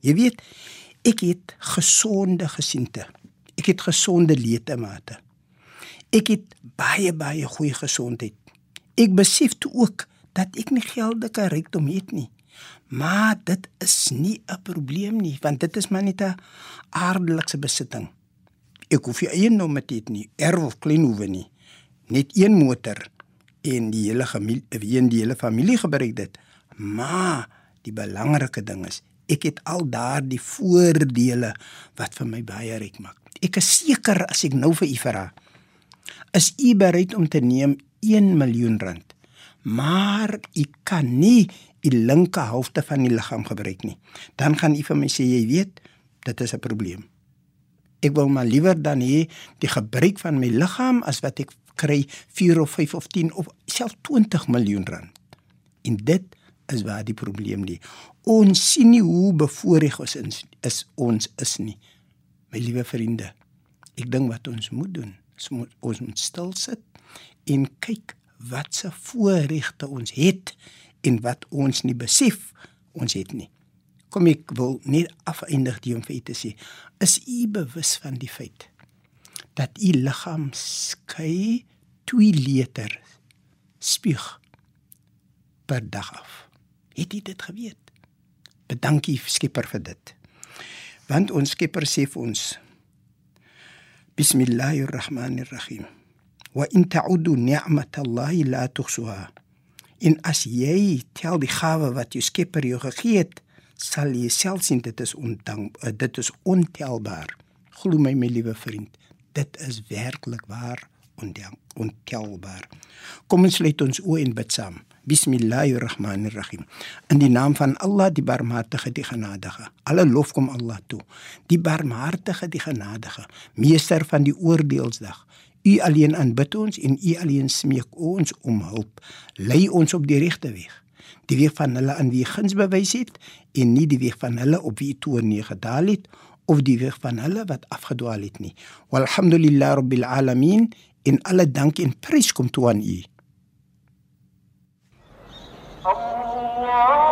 Jy weet, ek het gesonde gesiente. Ek het gesonde ledemate. Ek het baie baie goeie gesondheid. Ek besef toe ook dat ek nie geldelike rykdom het nie. Maar dit is nie 'n probleem nie, want dit is maar net 'n aardelike besitting. Ek hoef nie eienaam te hê nie, erf of klein hoewe nie. Net een motor en die hele familie, wie die hele familie gebruik dit. Maar die belangrike ding is, ek het al daardie voordele wat vir my baie ryk maak. Ek is seker as ek nou vir u vra, is u bereid om te neem 1 miljoen rand, maar u kan nie die linker helfte van die liggaam gebruik nie. Dan gaan u vir my sê jy weet, dit is 'n probleem. Ek wil maar liewer dan hê die gebruik van my liggaam as wat ek kry 4 of 5 of 10 of self 20 miljoen rand. En dit is waar die probleem lê. Ons sien nie hoe bevoorreg ons is, is ons is nie. My liewe vriende, ek dink wat ons moet doen, is moet, ons moet stil sit en kyk wat se voorregte ons het en wat ons nie besef ons het nie. Kom ek wil net afeindig die om vir u te sê, is u bewus van die feit dat u liggaam skei 2 liter spuug per dag af. Het u dit geweet? Bedankie Skepper vir dit. Want ons Skepper sê vir ons Bismillahirrahmanirrahim. Wa in ta'udu ni'matallahi la tuhsuha. In as jy tel die gawe wat jou Skepper jou gegee het, sal jy self sien dit is ondank uh, dit is ontelbaar. Glo my my liewe vriend, dit is werklik waar ondank ontelbaar. Kom ons sluit ons oë en bid saam. Bismillahirrahmanirrahim. In die naam van Allah die barmhartige die genadige. Alle lof kom Allah toe. Die barmhartige die genadige, meester van die oordeelsdag. U alleen aanbid ons en u alleen smeek ons om hulp. Lei ons op die regte weeg die weeg van hulle aan wie guns bewys het en nie die weeg van hulle op wie toe nie gedaal het of die weeg van hulle wat afgedwaal het nie. Walhamdulillah rabbil alamin in alle dank en prys kom toe aan U. Allah